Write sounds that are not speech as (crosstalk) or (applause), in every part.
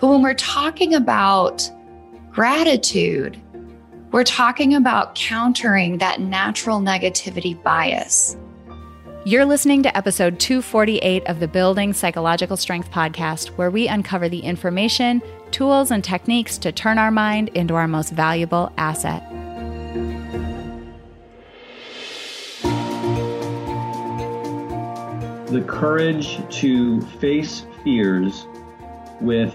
But when we're talking about gratitude, we're talking about countering that natural negativity bias. You're listening to episode 248 of the Building Psychological Strength podcast, where we uncover the information, tools, and techniques to turn our mind into our most valuable asset. The courage to face fears with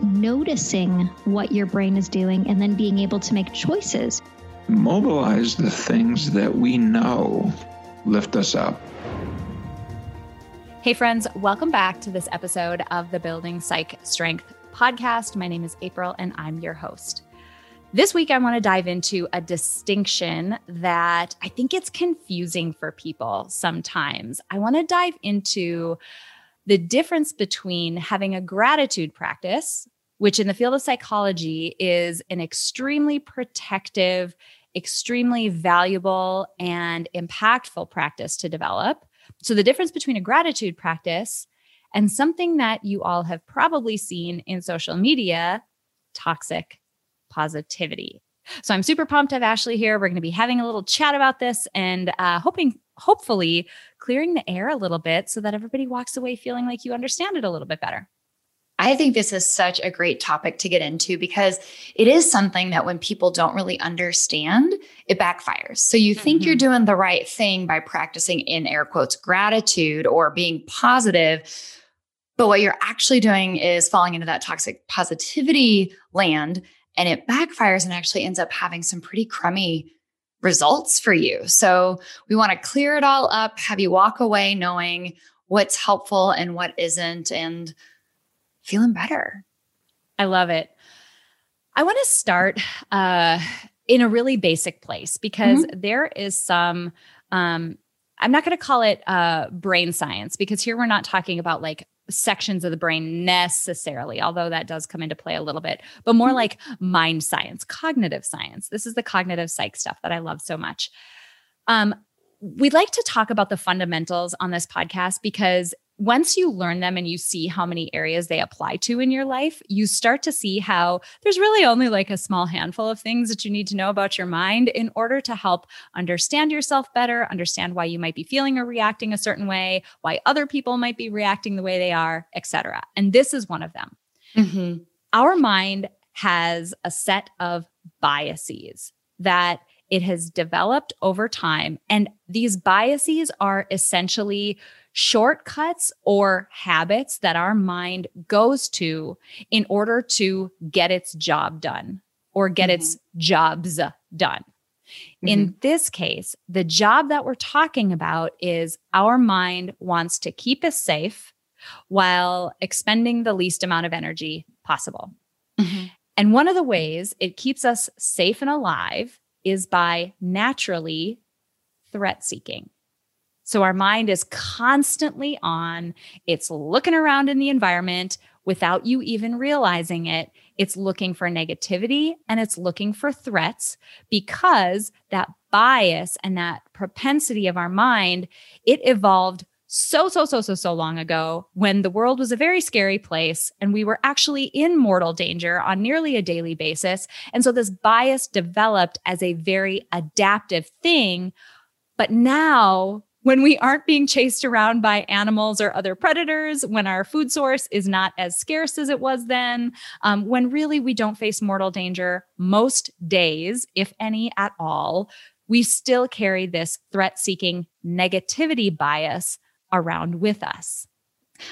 Noticing what your brain is doing and then being able to make choices. Mobilize the things that we know lift us up. Hey, friends, welcome back to this episode of the Building Psych Strength podcast. My name is April and I'm your host. This week, I want to dive into a distinction that I think it's confusing for people sometimes. I want to dive into the difference between having a gratitude practice, which in the field of psychology is an extremely protective, extremely valuable, and impactful practice to develop. So, the difference between a gratitude practice and something that you all have probably seen in social media toxic positivity. So I'm super pumped to have Ashley here. We're going to be having a little chat about this and uh, hoping, hopefully, clearing the air a little bit so that everybody walks away feeling like you understand it a little bit better. I think this is such a great topic to get into because it is something that when people don't really understand, it backfires. So you think mm-hmm. you're doing the right thing by practicing in air quotes gratitude or being positive. But what you're actually doing is falling into that toxic positivity land and it backfires and actually ends up having some pretty crummy results for you. So we want to clear it all up, have you walk away knowing what's helpful and what isn't, and feeling better. I love it. I want to start uh, in a really basic place because mm-hmm. there is some um, I'm not going to call it uh, brain science because here we're not talking about like sections of the brain necessarily, although that does come into play a little bit, but more mm-hmm. like mind science, cognitive science. This is the cognitive psych stuff that I love so much. Um, we like to talk about the fundamentals on this podcast because once you learn them and you see how many areas they apply to in your life, you start to see how there's really only like a small handful of things that you need to know about your mind in order to help understand yourself better, understand why you might be feeling or reacting a certain way, why other people might be reacting the way they are, etc. And this is one of them. Mm-hmm. Our mind has a set of biases that it has developed over time. And these biases are essentially shortcuts or habits that our mind goes to in order to get its job done or get mm-hmm. its jobs done. Mm-hmm. In this case, the job that we're talking about is our mind wants to keep us safe while expending the least amount of energy possible. Mm-hmm. And one of the ways it keeps us safe and alive is by naturally threat seeking. So our mind is constantly on, it's looking around in the environment without you even realizing it. It's looking for negativity and it's looking for threats because that bias and that propensity of our mind, it evolved so, so, so, so, so long ago when the world was a very scary place and we were actually in mortal danger on nearly a daily basis. And so this bias developed as a very adaptive thing. But now when we aren't being chased around by animals or other predators, when our food source is not as scarce as it was then, um, when really we don't face mortal danger most days, if any at all, we still carry this threat seeking negativity bias around with us.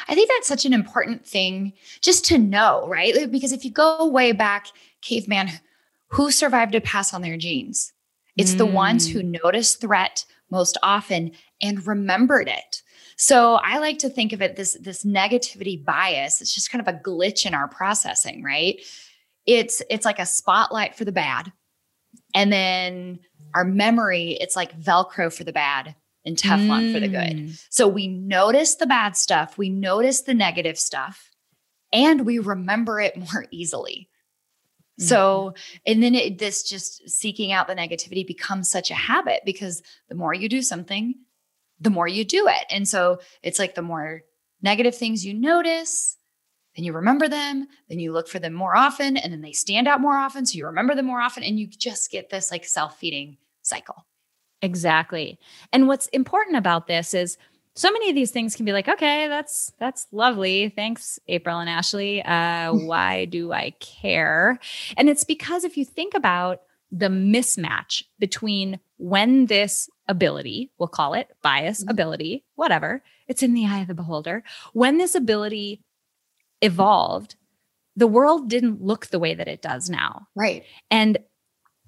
I think that's such an important thing just to know, right? Because if you go way back, caveman, who survived to pass on their genes? It's mm. the ones who notice threat most often and remembered it. So I like to think of it this this negativity bias. It's just kind of a glitch in our processing, right? It's it's like a spotlight for the bad. And then our memory, it's like Velcro for the bad and Teflon mm. for the good. Mm. So we notice the bad stuff, we notice the negative stuff, and we remember it more easily. Mm-hmm. So, and then it, this just seeking out the negativity becomes such a habit because the more you do something, the more you do it. And so it's like the more negative things you notice, then you remember them, then you look for them more often, and then they stand out more often. So you remember them more often, and you just get this like self feeding cycle. Exactly. And what's important about this is so many of these things can be like, okay, that's that's lovely. Thanks, April and Ashley. Uh, (laughs) why do I care? And it's because if you think about the mismatch between when this ability, we'll call it bias mm-hmm. ability, whatever, it's in the eye of the beholder. When this ability evolved, the world didn't look the way that it does now. Right. And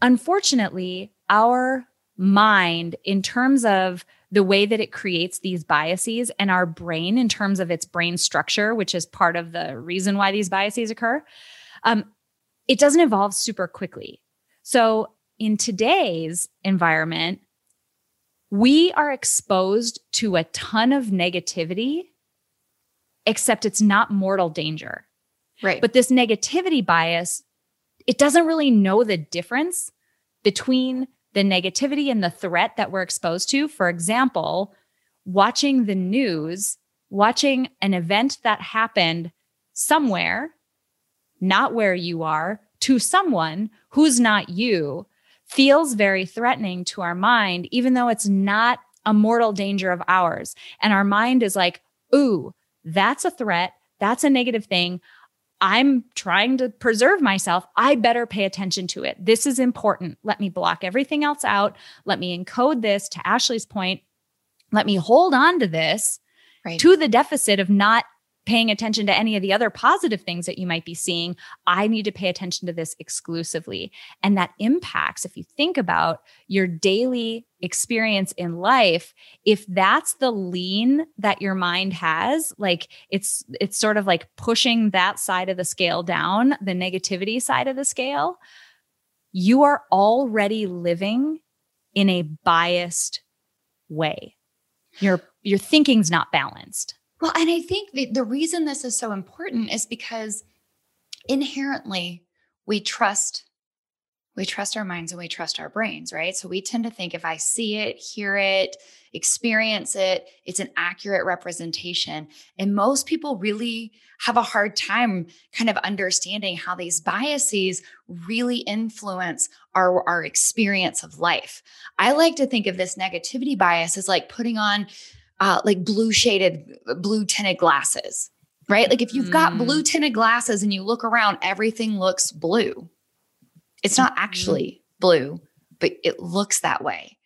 unfortunately, our mind, in terms of the way that it creates these biases and our brain, in terms of its brain structure, which is part of the reason why these biases occur, um, it doesn't evolve super quickly. So, in today's environment, we are exposed to a ton of negativity, except it's not mortal danger. Right. But this negativity bias, it doesn't really know the difference between the negativity and the threat that we're exposed to. For example, watching the news, watching an event that happened somewhere, not where you are, to someone who's not you, feels very threatening to our mind, even though it's not a mortal danger of ours. And our mind is like, ooh, that's a threat. That's a negative thing. I'm trying to preserve myself. I better pay attention to it. This is important. Let me block everything else out. Let me encode this to Ashley's point. Let me hold on to this right. to the deficit of not paying attention to any of the other positive things that you might be seeing. I need to pay attention to this exclusively. And that impacts, if you think about your daily experience in life, if that's the lean that your mind has, like it's it's sort of like pushing that side of the scale down, the negativity side of the scale, you are already living in a biased way. Your your thinking's not balanced. Well, and I think the, the reason this is so important is because inherently we trust we trust our minds and we trust our brains, right? So we tend to think if I see it, hear it, experience it, it's an accurate representation. And most people really have a hard time kind of understanding how these biases really influence our, our experience of life. I like to think of this negativity bias as like putting on uh, like blue shaded, blue tinted glasses, right? Like if you've got blue mm. tinted glasses and you look around, everything looks blue. It's not actually blue, but it looks that way.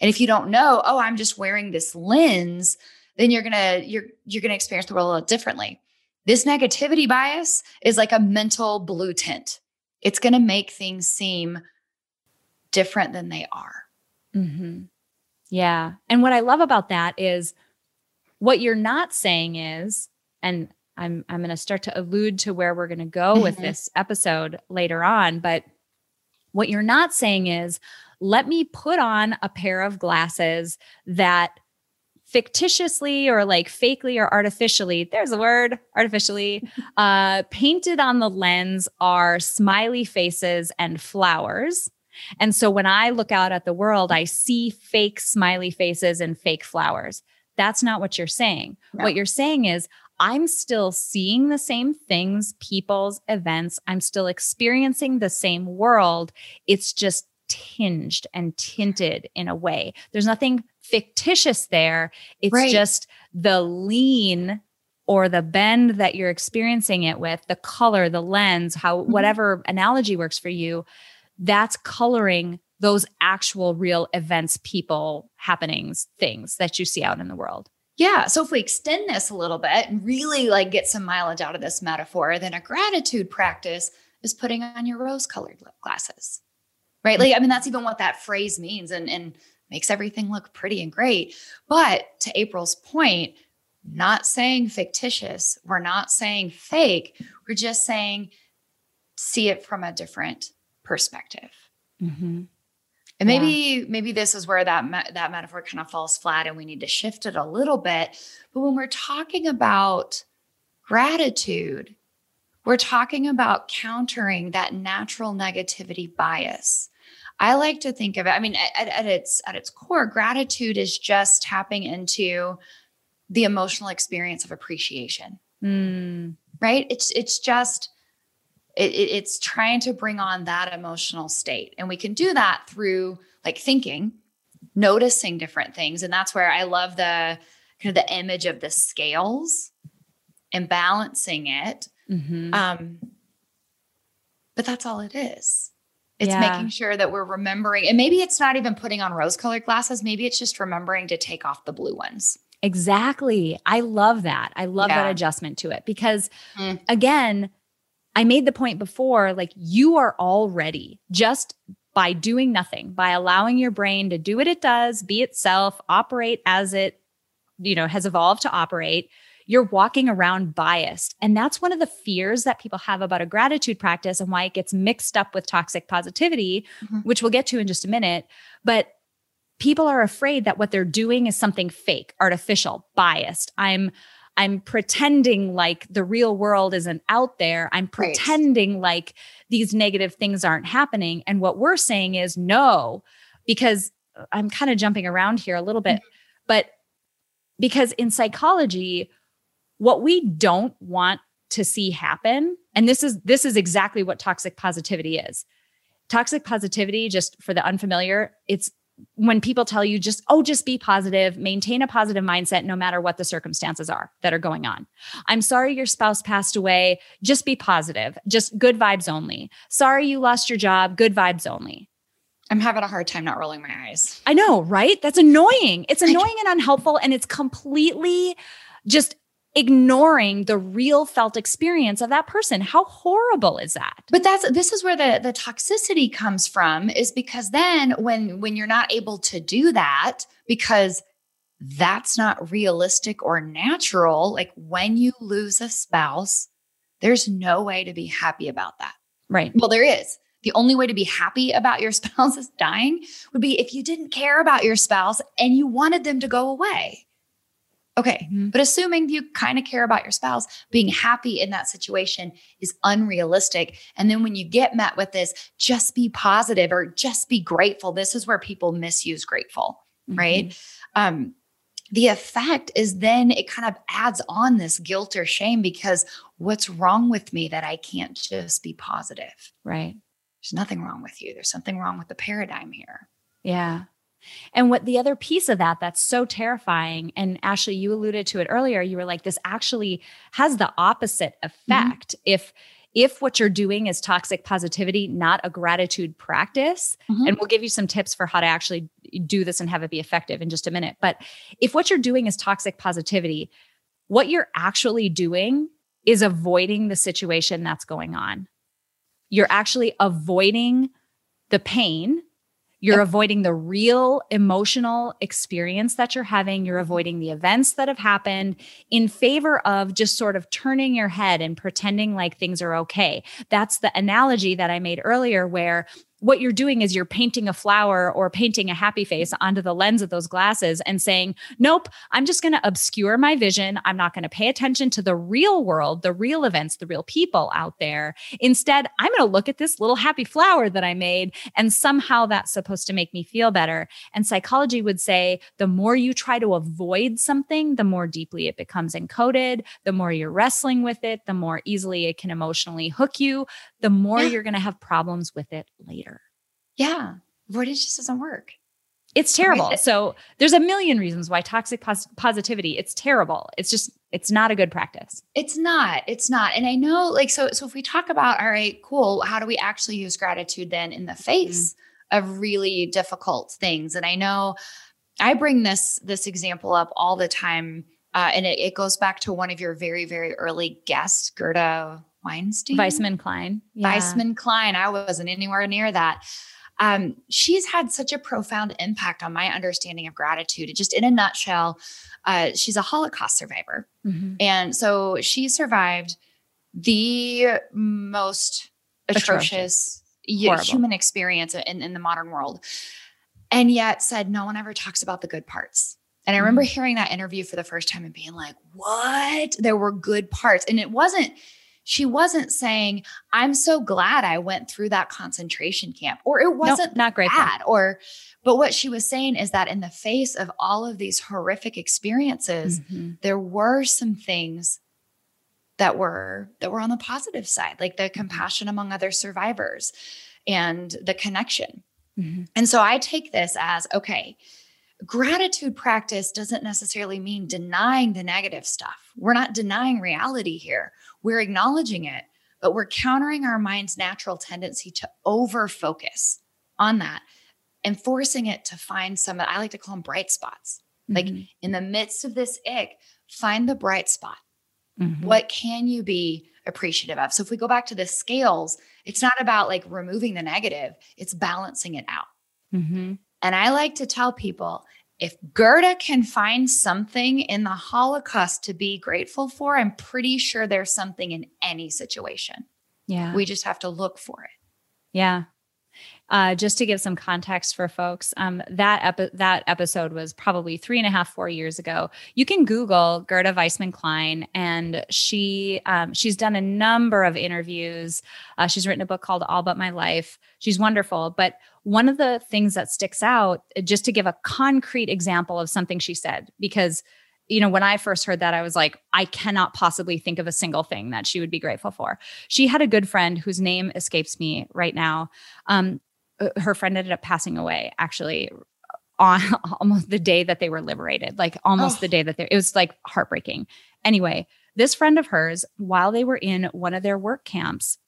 And if you don't know, oh, I'm just wearing this lens, then you're gonna you're you're gonna experience the world a little differently. This negativity bias is like a mental blue tint. It's gonna make things seem different than they are. Mm-hmm. Yeah. And what I love about that is what you're not saying is, and I'm I'm going to start to allude to where we're going to go mm-hmm. with this episode later on, but what you're not saying is, let me put on a pair of glasses that fictitiously or like fakely or artificially there's a word artificially uh painted on the lens are smiley faces and flowers and so when i look out at the world i see fake smiley faces and fake flowers that's not what you're saying. No. What you're saying is, I'm still seeing the same things, people's events. I'm still experiencing the same world. It's just tinged and tinted in a way. There's nothing fictitious there. It's right. just the lean or the bend that you're experiencing it with, the color, the lens, how mm-hmm. whatever analogy works for you, that's coloring those actual real events, people, happenings, things that you see out in the world. Yeah. So if we extend this a little bit and really like get some mileage out of this metaphor, then a gratitude practice is putting on your rose colored glasses. Right. Like, I mean, that's even what that phrase means and, and makes everything look pretty and great. But to April's point, not saying fictitious. We're not saying fake. We're just saying see it from a different perspective. Mm-hmm. And maybe yeah. maybe this is where that me- that metaphor kind of falls flat, and we need to shift it a little bit. But when we're talking about gratitude, we're talking about countering that natural negativity bias. I like to think of it. I mean, at, at its at its core, gratitude is just tapping into the emotional experience of appreciation. Mm. Right? It's it's just it, it, it's trying to bring on that emotional state. And we can do that through like thinking, noticing different things. And that's where I love the kind of the image of the scales and balancing it. Mm-hmm. Um, but that's all it is. It's Yeah. making sure that we're remembering, and maybe it's not even putting on rose colored glasses. Maybe it's just remembering to take off the blue ones. Exactly. I love that. I love that adjustment to it because, Mm. again, I made the point before like, you are already just by doing nothing, by allowing your brain to do what it does, be itself, operate as it, you know, has evolved to operate. You're walking around biased. And that's one of the fears that people have about a gratitude practice and why it gets mixed up with toxic positivity, Mhm. which we'll get to in just a minute. But people are afraid that what they're doing is something fake, artificial, biased. I'm I'm pretending like the real world isn't out there. I'm Right. pretending like these negative things aren't happening. And what we're saying is no, because I'm kind of jumping around here a little bit, mm-hmm. but because in psychology, what we don't want to see happen, and this is this is exactly what toxic positivity is. Toxic positivity, just for the unfamiliar, it's when people tell you just, oh, just be positive, maintain a positive mindset no matter what the circumstances are that are going on. I'm sorry your spouse passed away. Just be positive, just good vibes only. Sorry you lost your job, good vibes only. I'm having a hard time not rolling my eyes. I know, right? That's annoying. It's annoying and unhelpful. And it's completely just ignoring the real felt experience of that person. How horrible is that? But that's this is where the the toxicity comes from is because then when when you're not able to do that because that's not realistic or natural, like when you lose a spouse, there's no way to be happy about that. Right. Well, there is. The only way to be happy about your (laughs) spouse dying would be if you didn't care about your spouse and you wanted them to go away. Okay. Mhm. But assuming you kind of care about your spouse, being happy in that situation is unrealistic. And then when you get met with this, just be positive or just be grateful. This is where people misuse grateful, right? Um, the effect is then it kind of adds on this guilt or shame because what's wrong with me that I can't just be positive? Right. There's nothing wrong with you. There's something wrong with the paradigm here. Yeah. And what the other piece of that that's so terrifying, and Ashley, you alluded to it earlier. You were like, this actually has the opposite effect. If if what you're doing is toxic positivity, not a gratitude practice, Mhm. and we'll give you some tips for how to actually do this and have it be effective in just a minute. But if what you're doing is toxic positivity, what you're actually doing is avoiding the situation that's going on. You're actually avoiding the pain. You're Yep. avoiding the real emotional experience that you're having. You're mm-hmm. avoiding the events that have happened in favor of just sort of turning your head and pretending like things are okay. That's the analogy that I made earlier, where what you're doing is you're painting a flower or painting a happy face onto the lens of those glasses and saying, Nope, I'm just going to obscure my vision. I'm not going to pay attention to the real world, the real events, the real people out there. Instead, I'm going to look at this little happy flower that I made, and somehow that's supposed to make me feel better. And psychology would say the more you try to avoid something, the more deeply it becomes encoded, the more you're wrestling with it, the more easily it can emotionally hook you, the more Yeah. you're going to have problems with it later. Yeah. Avoidance just doesn't work. It's terrible. Right. So there's a million reasons why toxic pos- positivity, it's terrible. It's just, it's not a good practice. It's not. It's not. And I know like so so if we talk about all right, cool, how do we actually use gratitude then in the face of really difficult things? And I know I bring this this example up all the time uh, and it, it goes back to one of your very very early guests, Gerda Weinstein. Weissmann Klein. Yeah. Weissmann Klein. I wasn't anywhere near that. Um, she's had such a profound impact on my understanding of gratitude. Just in a nutshell, uh, she's a Holocaust survivor. Mhm. And so she survived the most atrocious, Atrocious. human experience in, in the modern world. And yet said, no one ever talks about the good parts. And I remember Mm-hmm. hearing that interview for the first time and being like, what? There were good parts. And it wasn't, she wasn't saying, I'm so glad I went through that concentration camp, or it wasn't not great. bad or but what she was saying is that in the face of all of these horrific experiences Mhm. there were some things that were that were on the positive side like the compassion among other survivors and the connection Mhm. and so i take this as okay gratitude practice doesn't necessarily mean denying the negative stuff. We're not denying reality here. We're acknowledging it but we're countering our mind's natural tendency to over focus on that and forcing it to find some i like to call them bright spots. Like Mhm. in the midst of this ick find the bright spot. Mhm. what can you be appreciative of? So if we go back to the scales it's not about like removing the negative. It's balancing it out. Mhm. And i like to tell people if gerda can find something in the holocaust to be grateful for i'm pretty sure there's something in any situation Yeah. we just have to look for it Yeah. Uh, just to give some context for folks, um, that epi- that episode was probably three and a half, four years ago. You can Google Gerda Weissmann Klein, and she um, she's done a number of interviews. Uh, she's written a book called All But My Life. She's wonderful. But one of the things that sticks out, uh, just to give a concrete example of something she said, because you know when I first heard that, I was like, I cannot possibly think of a single thing that she would be grateful for. She had a good friend whose name escapes me right now. Um, uh, her friend ended up passing away actually on (laughs) almost the day that they were liberated, like almost Oh. the day that they, it was like heartbreaking. Anyway, this friend of hers, while they were in one of their work camps,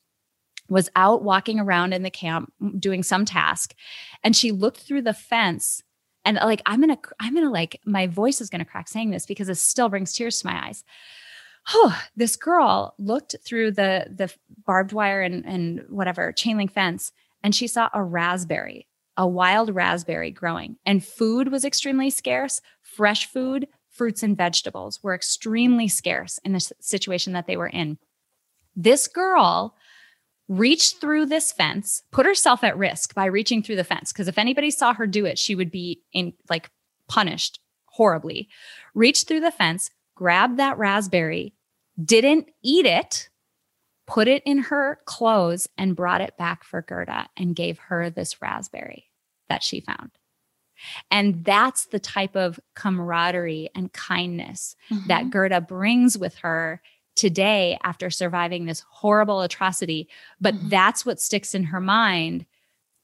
was out walking around in the camp doing some task and she looked through the fence and like i'm gonna i'm gonna like my voice is gonna crack saying this because it still brings tears to my eyes. Oh this girl looked through the the barbed wire and and whatever chain link fence and she saw a raspberry a wild raspberry growing and food was extremely scarce. Fresh food fruits and vegetables were extremely scarce in the situation that they were in. This girl reached through this fence, put herself at risk by reaching through the fence. Because if anybody saw her do it, she would be in like punished horribly. Reached through the fence, grabbed that raspberry, didn't eat it, put it in her clothes, and brought it back for Gerda and gave her this raspberry that she found. And that's the type of camaraderie and kindness that mm-hmm. Gerda brings with her today after surviving this horrible atrocity. But Mhm. that's what sticks in her mind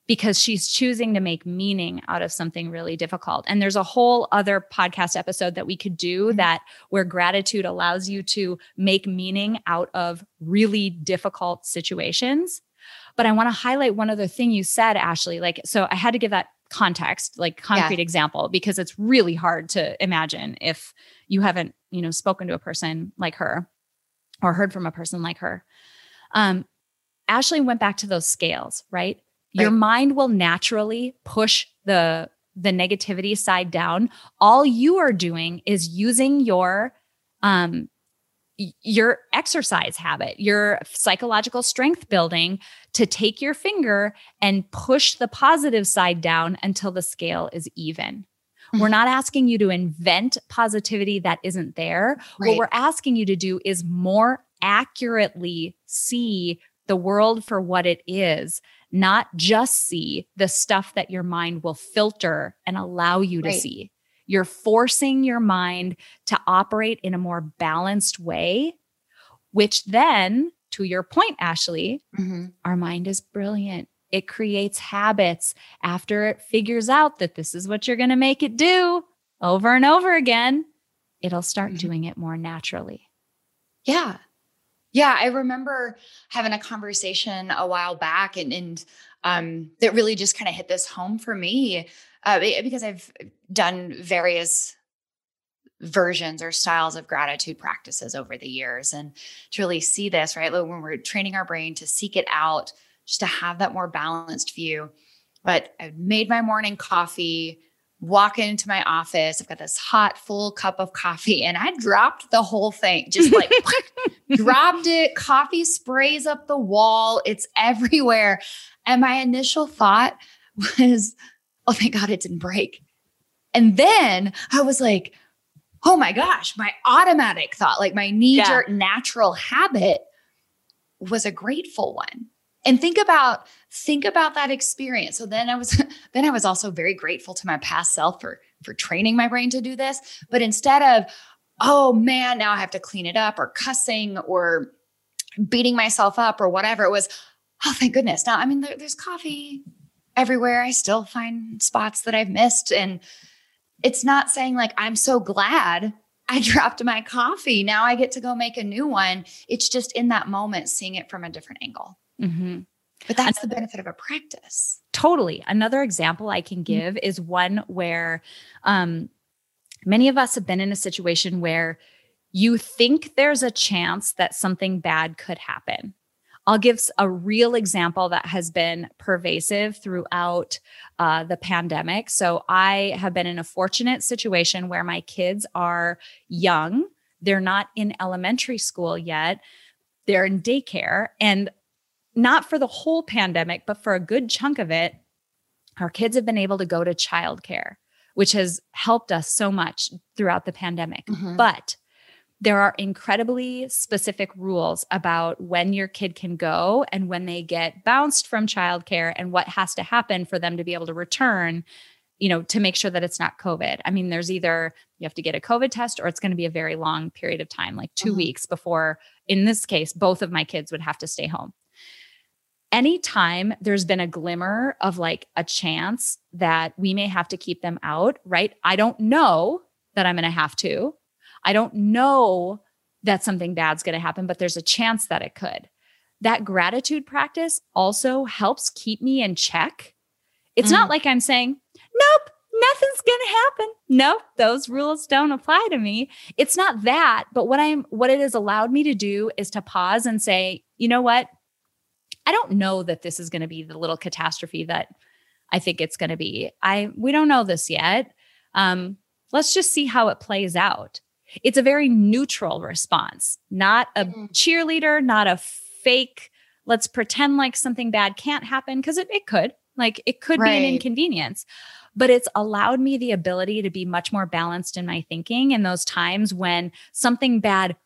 because she's choosing to make meaning out of something really difficult. And there's a whole other podcast episode that we could do that where gratitude allows you to make meaning out of really difficult situations. But I want to highlight one other thing you said, Ashley. Like, so I had to give that context, like concrete example, because it's really hard to imagine if you haven't, you know, spoken to a person like her or heard from a person like her. Um, Ashley went back to those scales, right? Your Right. mind will naturally push the the negativity side down. All you are doing is using your um your exercise habit, your psychological strength building to take your finger and push the positive side down until the scale is even. We're Mhm. not asking you to invent positivity that isn't there. What we're asking you to do is more accurately see the world for what it is, not just see the stuff that your mind will filter and allow you to Right. see. You're forcing your mind to operate in a more balanced way, which then, to your point, Ashley, Mhm. our mind is brilliant. It creates habits after it figures out that this is what you're going to make it do over and over again. It'll start Mhm. doing it more naturally. Yeah. Yeah. I remember having a conversation a while back and, and um, that really just kind of hit this home for me uh, because I've done various versions or styles of gratitude practices over the years and to really see this, right? When we're training our brain to seek it out, just to have that more balanced view. But I made my morning coffee, walk into my office. I've got this hot, full cup of coffee, and I dropped the whole thing, just like (laughs) dropped it. Coffee sprays up the wall, it's everywhere. And my initial thought was, oh, thank God it didn't break. And then I was like, oh my gosh, my automatic thought, like my knee jerk yeah. natural habit was a grateful one. And think about think about that experience. So then I was (laughs) then I was also very grateful to my past self for for training my brain to do this, but instead of oh man, now I have to clean it up or cussing or beating myself up or whatever, it was oh thank goodness. Now I mean there, there's coffee everywhere. I still find spots that I've missed and it's not saying like, I'm so glad I (laughs) dropped my coffee. Now I get to go make a new one. It's just in that moment, seeing it from a different angle. Mm-hmm. But that's the benefit of a practice. Totally. Another example I can mm-hmm. give mm-hmm. is one where um, many of us have been in a situation where you think there's a chance that something bad could happen. I'll give a real example that has been pervasive throughout uh, the pandemic. So I have been in a fortunate situation where my kids are young, they're not in elementary school yet, they're in daycare. And not for the whole pandemic, but for a good chunk of it, our kids have been able to go to childcare, which has helped us so much throughout the pandemic. Mm-hmm. But there are incredibly specific rules about when your kid can go and when they get bounced from childcare and what has to happen for them to be able to return you know to make sure that it's not covid i mean there's either you have to get a covid test or it's going to be a very long period of time like 2 mm-hmm. weeks before in this case both of my kids would have to stay home anytime there's been a glimmer of like a chance that we may have to keep them out right i don't know that i'm going to have to I don't know that something bad's going to happen, but there's a chance that it could. That gratitude practice also helps keep me in check. It's mm. not like I'm saying, nope, nothing's going to happen. Nope, those rules don't apply to me. It's not that, but what I'm what it has allowed me to do is to pause and say, you know what? I don't know that this is going to be the little catastrophe that I think it's going to be. I we don't know this yet. Um, let's just see how it plays out. It's a very neutral response, not a mm. cheerleader, not a fake, let's pretend like something bad can't happen, because it, it could. Like it could right. be an inconvenience. But it's allowed me the ability to be much more balanced in my thinking in those times when something bad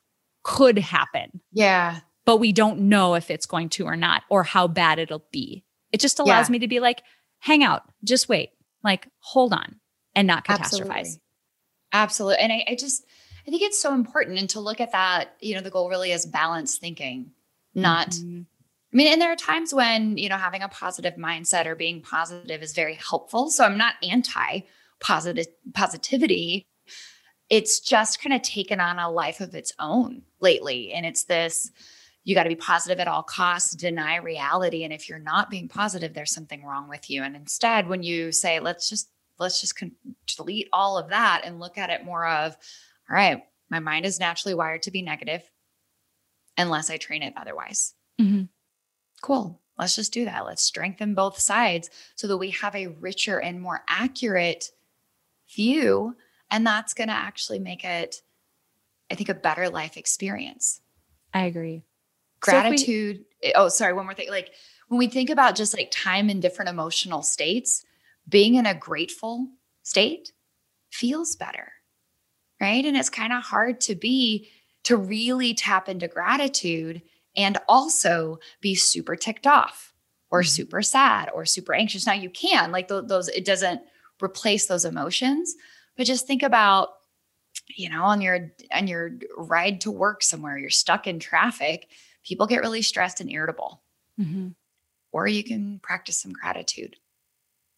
could happen. Yeah. But we don't know if it's going to or not, or how bad it'll be. It just allows yeah. me to be like, hang out, just wait, like hold on and not catastrophize. Absolutely. Absolutely. And I, I just, I think it's so important and to look at that, you know, the goal really is balanced thinking, not mm-hmm. I mean, and there are times when, you know, having a positive mindset or being positive is very helpful. So I'm not anti positive positivity. It's just kind of taken on a life of its own lately. And it's this you got to be positive at all costs, deny reality. And if you're not being positive, there's something wrong with you. And instead, when you say, let's just, let's just con- delete all of that and look at it more of, all right, my mind is naturally wired to be negative unless I train it otherwise. Mm-hmm. Cool. Let's just do that. Let's strengthen both sides so that we have a richer and more accurate view. And that's going to actually make it, I think, a better life experience. I agree. Gratitude. So we, oh, sorry. One more thing. Like when we think about just like time in different emotional states, being in a grateful state feels better right? And it's kind of hard to be, to really tap into gratitude and also be super ticked off or mm-hmm. super sad or super anxious. Now you can, like th- those, it doesn't replace those emotions, but just think about, you know, on your on your ride to work somewhere, you're stuck in traffic, people get really stressed and irritable. Mm-hmm. Or you can practice some gratitude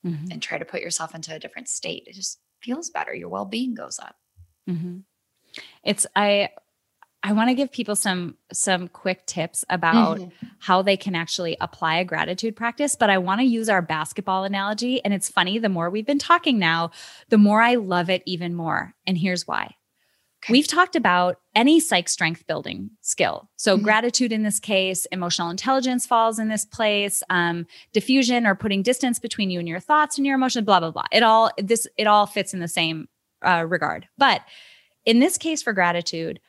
mm-hmm. and try to put yourself into a different state. It just feels better. Your well-being goes up. Mm-hmm. It's I I want to give people some some quick tips about mm-hmm. how they can actually apply a gratitude practice, but I want to use our basketball analogy and it's funny the more we've been talking now, the more I love it even more. And here's why. We've talked about any psych strength building skill. So, mm-hmm. gratitude in this case, emotional intelligence falls in this place, um, diffusion or putting distance between you and your thoughts and your emotions, blah, blah, blah. It all, this, it all fits in the same uh, regard. But in this case for gratitude,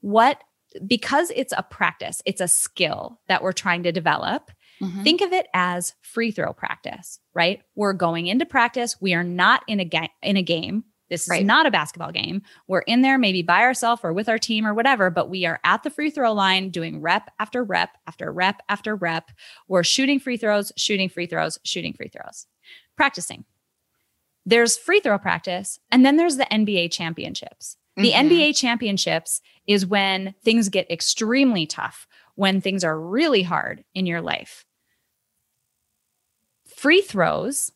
what, because it's a practice, it's a skill that we're trying to develop. Mm-hmm. Think of it as free throw practice, right? We're going into practice. We are not in a ga- in a game. This is right. not a basketball game. We're in there maybe by ourselves or with our team or whatever, but we are at the free throw line doing rep after rep after rep after rep. We're shooting free throws, shooting free throws, shooting free throws, practicing. There's free throw practice, and then there's the NBA championships. The mm-hmm. NBA championships is when things get extremely tough, when things are really hard in your life. Free throws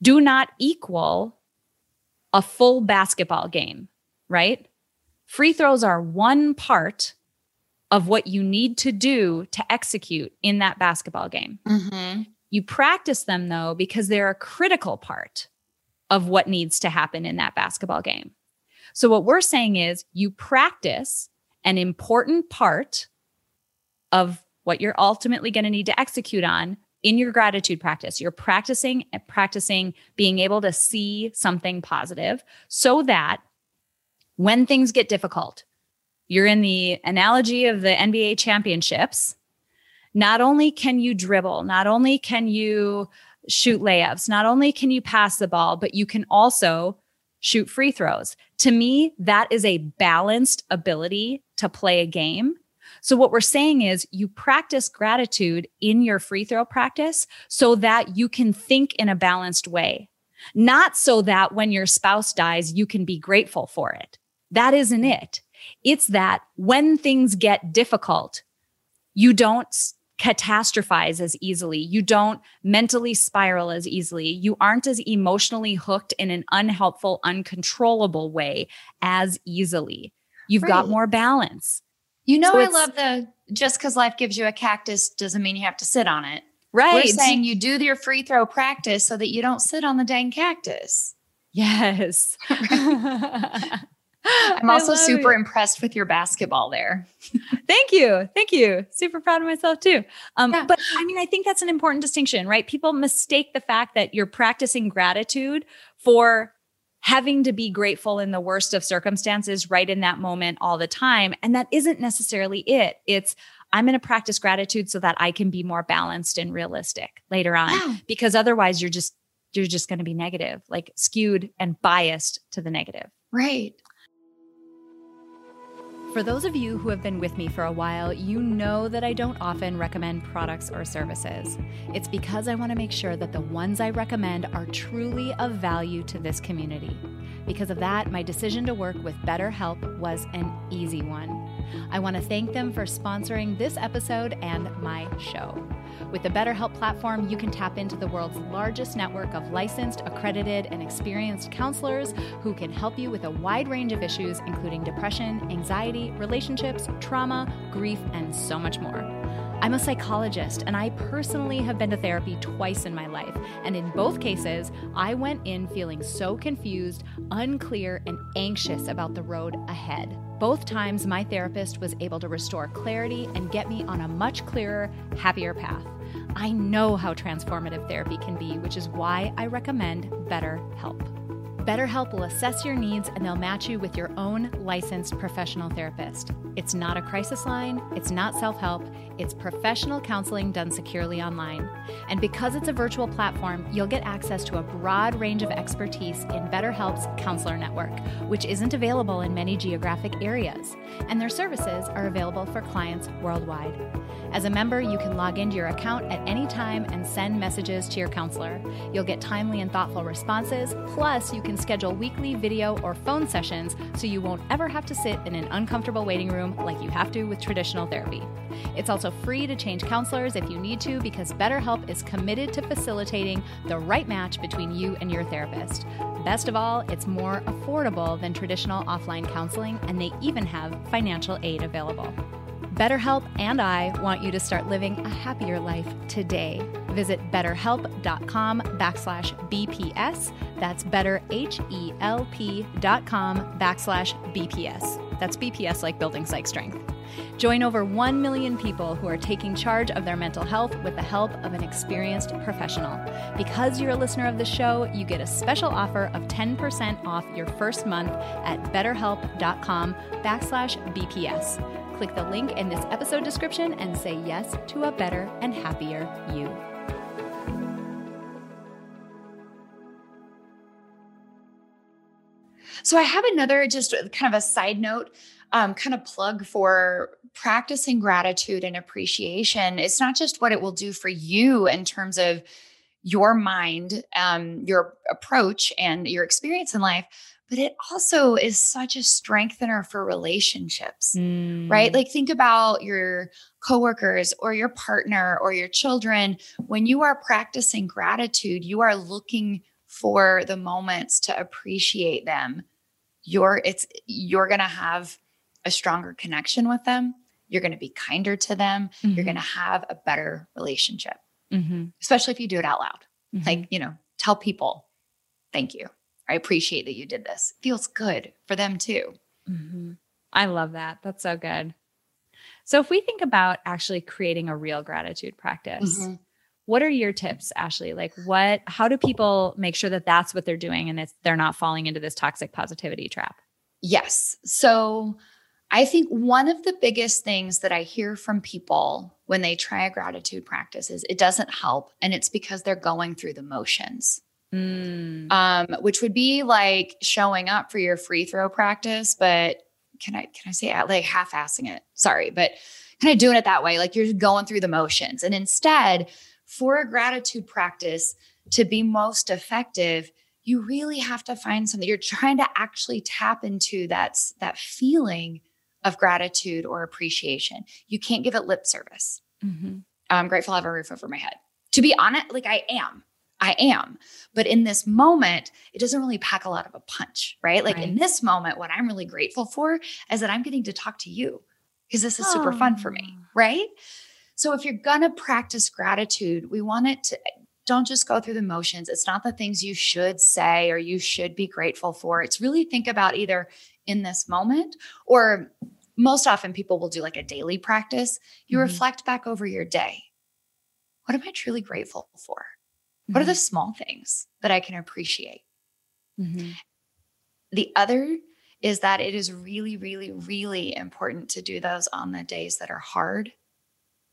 do not equal a full basketball game, right? Free throws are one part of what you need to do to execute in that basketball game. Mm-hmm. You practice them though, because they're a critical part of what needs to happen in that basketball game. So, what we're saying is you practice an important part of what you're ultimately going to need to execute on in your gratitude practice, you're practicing practicing being able to see something positive so that when things get difficult, you're in the analogy of the NBA championships. Not only can you dribble, not only can you shoot layups, not only can you pass the ball, but you can also shoot free throws. To me, that is a balanced ability to play a game so, what we're saying is you practice gratitude in your free throw practice so that you can think in a balanced way, not so that when your spouse dies, you can be grateful for it. That isn't mm. it. It's that when things get difficult, you don't catastrophize as easily. You don't mentally spiral as easily. You aren't as emotionally hooked in an unhelpful, uncontrollable way as easily. You've right. got more balance. You know, so I love the just because life gives you a cactus doesn't mean you have to sit on it. Right. We're saying you do your free throw practice so that you don't sit on the dang cactus. Yes. (laughs) (laughs) I'm also super it. impressed with your basketball there. (laughs) Thank you. Thank you. Super proud of myself too. Um, yeah. But I mean, I think that's an important distinction, right? People mistake the fact that you're practicing gratitude for having to be grateful in the worst of circumstances right in that moment all the time. And that isn't necessarily it. It's, I'm going to practice gratitude so that I can be more balanced and realistic later on yeah. because otherwise you're just you're just going to be negative, like skewed and biased to the negative. Right. For those of you who have been with me for a while, you know that I don't often recommend products or services. It's because I want to make sure that the ones I recommend are truly of value to this community. Because of that, my decision to work with BetterHelp was an easy one. I want to thank them for sponsoring this episode and my show. With the BetterHelp platform, you can tap into the world's largest network of licensed, accredited, and experienced counselors who can help you with a wide range of issues, including depression, anxiety, relationships, trauma, grief, and so much more. I'm a psychologist, and I personally have been to therapy twice in my life. And in both cases, I went in feeling so confused, unclear, and anxious about the road ahead. Both times, my therapist was able to restore clarity and get me on a much clearer, happier path. I know how transformative therapy can be, which is why I recommend BetterHelp. BetterHelp will assess your needs and they'll match you with your own licensed professional therapist. It's not a crisis line, it's not self help, it's professional counseling done securely online. And because it's a virtual platform, you'll get access to a broad range of expertise in BetterHelp's counselor network, which isn't available in many geographic areas. And their services are available for clients worldwide. As a member, you can log into your account at any time and send messages to your counselor. You'll get timely and thoughtful responses, plus, you can schedule weekly video or phone sessions so you won't ever have to sit in an uncomfortable waiting room like you have to with traditional therapy. It's also free to change counselors if you need to because BetterHelp is committed to facilitating the right match between you and your therapist. Best of all, it's more affordable than traditional offline counseling, and they even have financial aid available. BetterHelp and I want you to start living a happier life today. Visit betterhelp.com backslash BPS. That's betterhelp.com backslash BPS. That's BPS like building psych strength. Join over 1 million people who are taking charge of their mental health with the help of an experienced professional. Because you're a listener of the show, you get a special offer of 10% off your first month at betterhelp.com backslash BPS. Click the link in this episode description and say yes to a better and happier you. So I have another just kind of a side note, um, kind of plug for practicing gratitude and appreciation. It's not just what it will do for you in terms of your mind, um, your approach, and your experience in life, but it also is such a strengthener for relationships, mm. right? Like think about your coworkers or your partner or your children. When you are practicing gratitude, you are looking for the moments to appreciate them. You're it's you're going to have a stronger connection with them. You're going to be kinder to them. Mm-hmm. You're going to have a better relationship. Mm-hmm. Especially if you do it out loud. Mm-hmm. Like, you know, tell people, thank you. I appreciate that you did this. It feels good for them too. Mm-hmm. I love that. That's so good. So, if we think about actually creating a real gratitude practice, mm-hmm. what are your tips, Ashley? Like, what, how do people make sure that that's what they're doing and it's, they're not falling into this toxic positivity trap? Yes. So, I think one of the biggest things that I hear from people when they try a gratitude practice is it doesn't help. And it's because they're going through the motions. Mm. Um, which would be like showing up for your free throw practice, but can I can I say like half-assing it? Sorry, but kind of doing it that way, like you're going through the motions. And instead, for a gratitude practice to be most effective, you really have to find something. You're trying to actually tap into that, that feeling of gratitude or appreciation. You can't give it lip service. Mm-hmm. I'm grateful I have a roof over my head. To be honest, like I am. I am. But in this moment, it doesn't really pack a lot of a punch, right? Like right. in this moment, what I'm really grateful for is that I'm getting to talk to you because this is oh. super fun for me, right? So if you're going to practice gratitude, we want it to don't just go through the motions. It's not the things you should say or you should be grateful for. It's really think about either in this moment or most often people will do like a daily practice. You mm-hmm. reflect back over your day. What am I truly grateful for? Mm-hmm. What are the mm-hmm. small things that I can appreciate? Mm-hmm. The other is that it is really, really, really important to do those on the days that are hard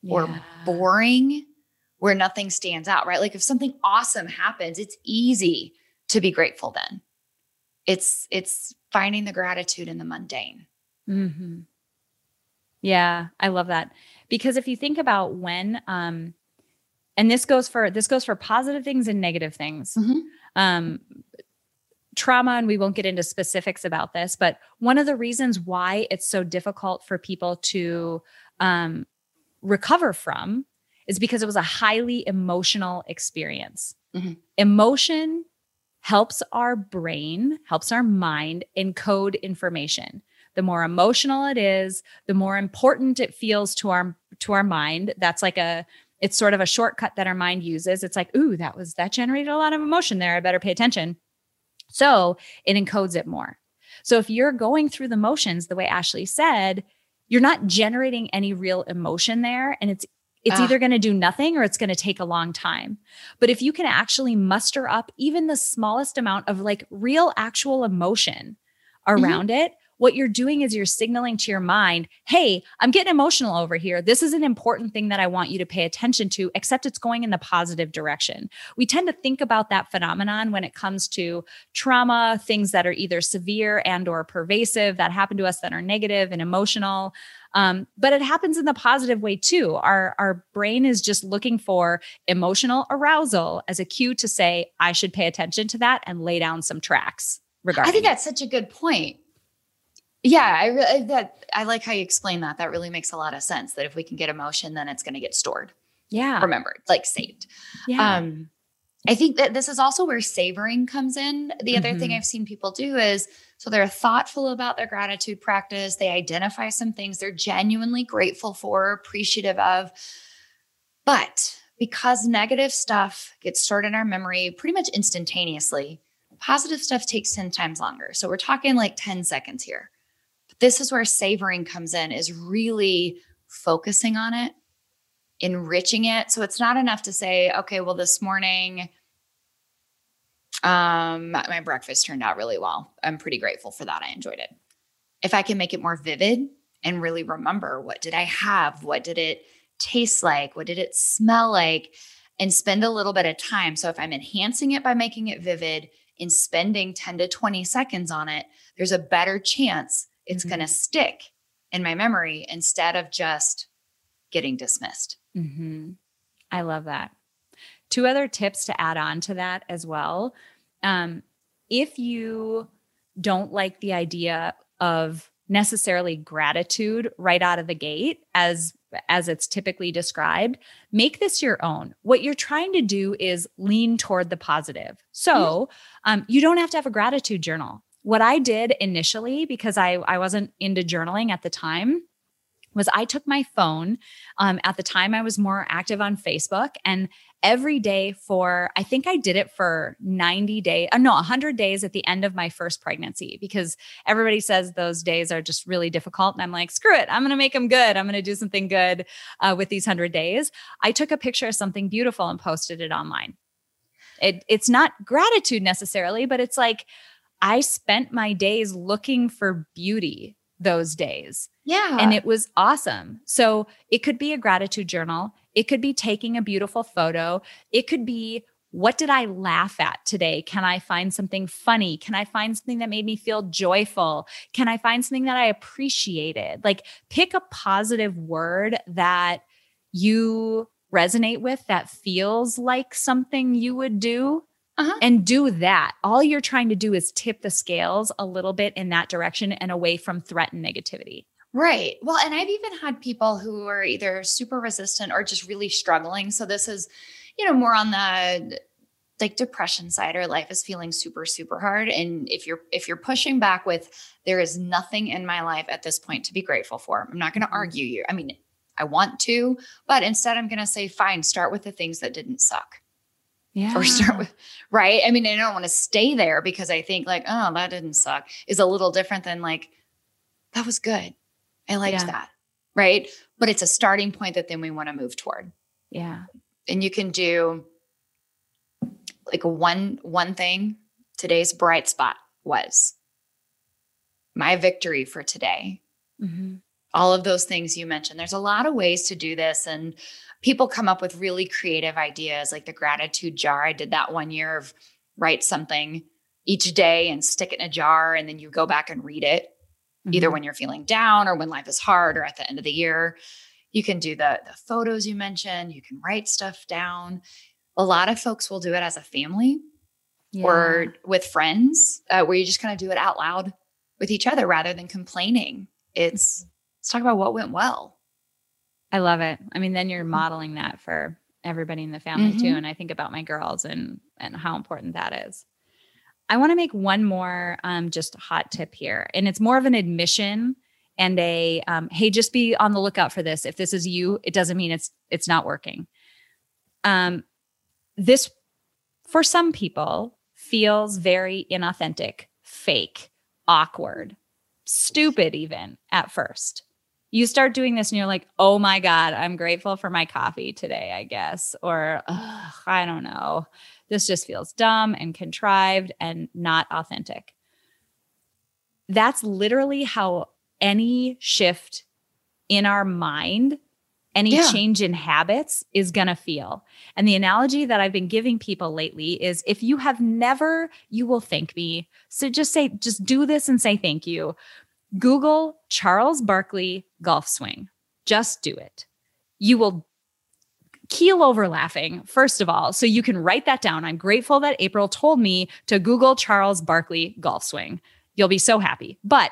yeah. or boring, where nothing stands out, right? Like if something awesome happens, it's easy to be grateful then. It's it's finding the gratitude in the mundane. Mm-hmm. Yeah, I love that. Because if you think about when um and this goes for this goes for positive things and negative things mm-hmm. um, trauma and we won't get into specifics about this but one of the reasons why it's so difficult for people to um, recover from is because it was a highly emotional experience mm-hmm. emotion helps our brain helps our mind encode information the more emotional it is the more important it feels to our to our mind that's like a it's sort of a shortcut that our mind uses. It's like, ooh, that was that generated a lot of emotion there. I better pay attention. So it encodes it more. So if you're going through the motions the way Ashley said, you're not generating any real emotion there and it's it's ah. either going to do nothing or it's going to take a long time. But if you can actually muster up even the smallest amount of like real actual emotion mm-hmm. around mm-hmm. it, what you're doing is you're signaling to your mind, hey, I'm getting emotional over here. This is an important thing that I want you to pay attention to, except it's going in the positive direction. We tend to think about that phenomenon when it comes to trauma, things that are either severe and or pervasive that happen to us that are negative and emotional. Um, but it happens in the positive way too. Our our brain is just looking for emotional arousal as a cue to say, I should pay attention to that and lay down some tracks. Regarding I think that's such a good point yeah, I really that I like how you explain that. That really makes a lot of sense. That if we can get emotion, then it's going to get stored. Yeah, remembered, like saved. Yeah. Um, I think that this is also where savoring comes in. The other thing Mhm. I've seen people do is so they're thoughtful about their gratitude practice. They identify some things they're genuinely grateful for, appreciative of. But because negative stuff gets stored in our memory pretty much instantaneously, positive stuff takes 10 times longer. So we're talking like 10 seconds here. But this is where savoring comes in, is really focusing on it, enriching it. So it's not enough to say, okay, well, this morning, um, my breakfast turned out really well. I'm pretty grateful for that. I enjoyed it. If I can make it more vivid and really remember what did I have? What did it taste like? What did it smell like? And spend a little bit of time. So if I'm enhancing it by making it vivid and spending 10 to 20 seconds on it, there's a better chance it's Mhm. going to stick in my memory instead of just getting dismissed. Hmm I love that. Two other tips to add on to that as well. Um, if you don't like the idea of necessarily gratitude right out of the gate, as as it's typically described, make this your own. What you're trying to do is lean toward the positive. So um, you don't have to have a gratitude journal. What I did initially, because I I wasn't into journaling at the time, was I took my phone. Um, at the time, I was more active on Facebook, and every day for I think I did it for 90 days, uh, no, 100 days at the end of my first pregnancy because everybody says those days are just really difficult. And I'm like, screw it, I'm going to make them good. I'm going to do something good uh, with these 100 days. I took a picture of something beautiful and posted it online. It, it's not gratitude necessarily, but it's like I spent my days looking for beauty those days. Yeah. And it was awesome. So it could be a gratitude journal. It could be taking a beautiful photo. It could be what did I laugh at today? Can I find something funny? Can I find something that made me feel joyful? Can I find something that I appreciated? Like pick a positive word that you resonate with that feels like something you would do Uh-huh. and do that. All you're trying to do is tip the scales a little bit in that direction and away from threat and negativity. Right. Well, and I've even had people who are either super resistant or just really struggling. So this is, you know, more on the like depression side or life is feeling super super hard and if you're if you're pushing back with there is nothing in my life at this point to be grateful for. I'm not going to argue you. I mean, I want to, but instead I'm going to say fine, start with the things that didn't suck. Yeah. Or start with right? I mean, I don't want to stay there because I think like, oh, that didn't suck is a little different than like that was good. I liked Yeah. that. Right. But it's a starting point that then we want to move toward. Yeah. And you can do like one one thing. Today's bright spot was my victory for today. Mm-hmm. All of those things you mentioned. There's a lot of ways to do this. And people come up with really creative ideas like the gratitude jar. I did that one year of write something each day and stick it in a jar. And then you go back and read it Mm-hmm. either when you're feeling down or when life is hard or at the end of the year. You can do the the photos you mentioned, you can write stuff down. A lot of folks will do it as a family or with friends uh, where you just kind of do it out loud with each other rather than complaining. It's let's talk about what went well. I love it. I mean, then you're Mm-hmm. modeling that for everybody in the family too. Mhm. And I think about my girls and and how important that is. I want to make one more um, just hot tip here, and it's more of an admission and a um, hey, just be on the lookout for this. If this is you, it doesn't mean it's it's not working. Um, this for some people feels very inauthentic, fake, awkward, stupid, even at first you start doing this and you're like, oh my God, I'm grateful for my coffee today, I guess. Or "Ugh, I don't know. This just feels dumb and contrived and not authentic. That's literally how any shift in our mind, any Yeah. change in habits is going to feel. And the analogy that I've been giving people lately is if you have never, you will thank me. So just say, just do this and say thank you. Google Charles Barkley golf swing. Just do it. You will keel over laughing, first of all. So you can write that down. I'm grateful that April told me to Google Charles Barkley golf swing. You'll be so happy. But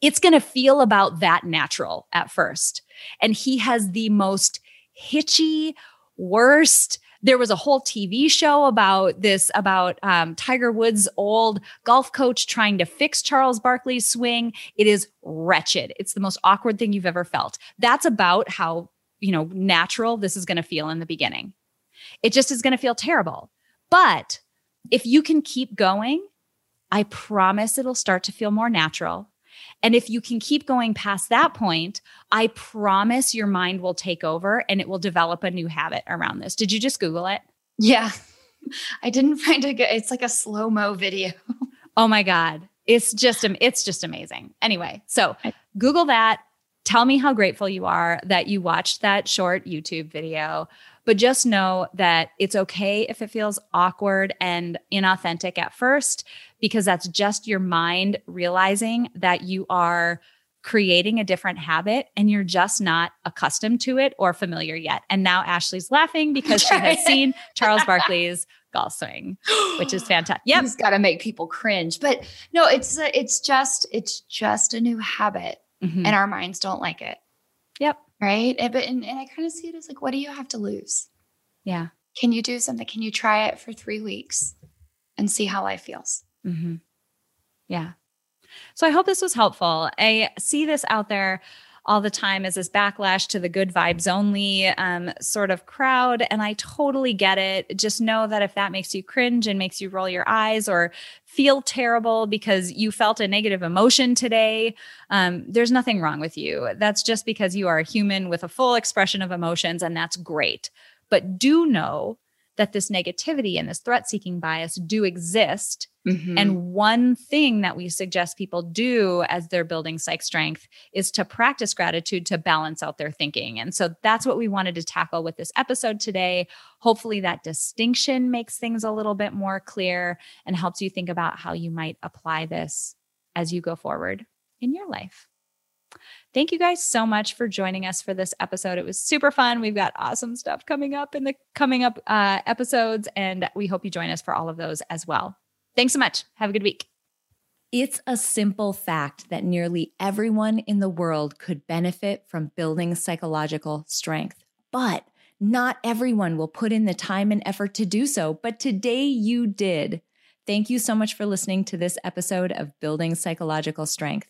it's going to feel about that natural at first. And he has the most hitchy, worst, There was a whole TV show about this, about um, Tiger Woods' old golf coach trying to fix Charles Barkley's swing. It is wretched. It's the most awkward thing you've ever felt. That's about how, you know, natural this is going to feel in the beginning. It just is going to feel terrible. But if you can keep going, I promise it'll start to feel more natural. And if you can keep going past that point, I promise your mind will take over and it will develop a new habit around this. Did you just Google it? Yeah. (laughs) I didn't find a good, it's like a slow mo video. oh my God. It's just, it's just amazing. Anyway, so Google that. Tell me how grateful you are that you watched that short YouTube video. But just know that it's okay if it feels awkward and inauthentic at first, because that's just your mind realizing that you are creating a different habit and you're just not accustomed to it or familiar yet. And now Ashley's laughing because she has (laughs) seen Charles Barkley's (laughs) golf swing, which is fantastic. Yep. He's got to make people cringe. But no, it's it's just it's just a new habit mm-hmm. and our minds don't like it. Yep. Right. And, but and, and I kind of see it as like, what do you have to lose? Yeah. Can you do something? Can you try it for three weeks and see how life feels? Mm-hmm. Yeah. So I hope this was helpful. I see this out there all the time as this backlash to the good vibes only um, sort of crowd. And I totally get it. Just know that if that makes you cringe and makes you roll your eyes or feel terrible because you felt a negative emotion today, um, there's nothing wrong with you. That's just because you are a human with a full expression of emotions, and that's great. But do know that this negativity and this threat seeking bias do exist. Mm-hmm. And one thing that we suggest people do as they're building psych strength is to practice gratitude to balance out their thinking. And so that's what we wanted to tackle with this episode today. Hopefully, that distinction makes things a little bit more clear and helps you think about how you might apply this as you go forward in your life. Thank you guys so much for joining us for this episode. It was super fun. We've got awesome stuff coming up in the coming up uh, episodes, and we hope you join us for all of those as well. Thanks so much. Have a good week. It's a simple fact that nearly everyone in the world could benefit from building psychological strength, but not everyone will put in the time and effort to do so. But today you did. Thank you so much for listening to this episode of Building Psychological Strength.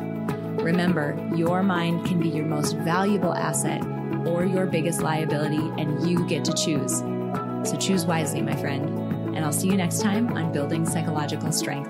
Remember, your mind can be your most valuable asset or your biggest liability, and you get to choose. So choose wisely, my friend. And I'll see you next time on Building Psychological Strength.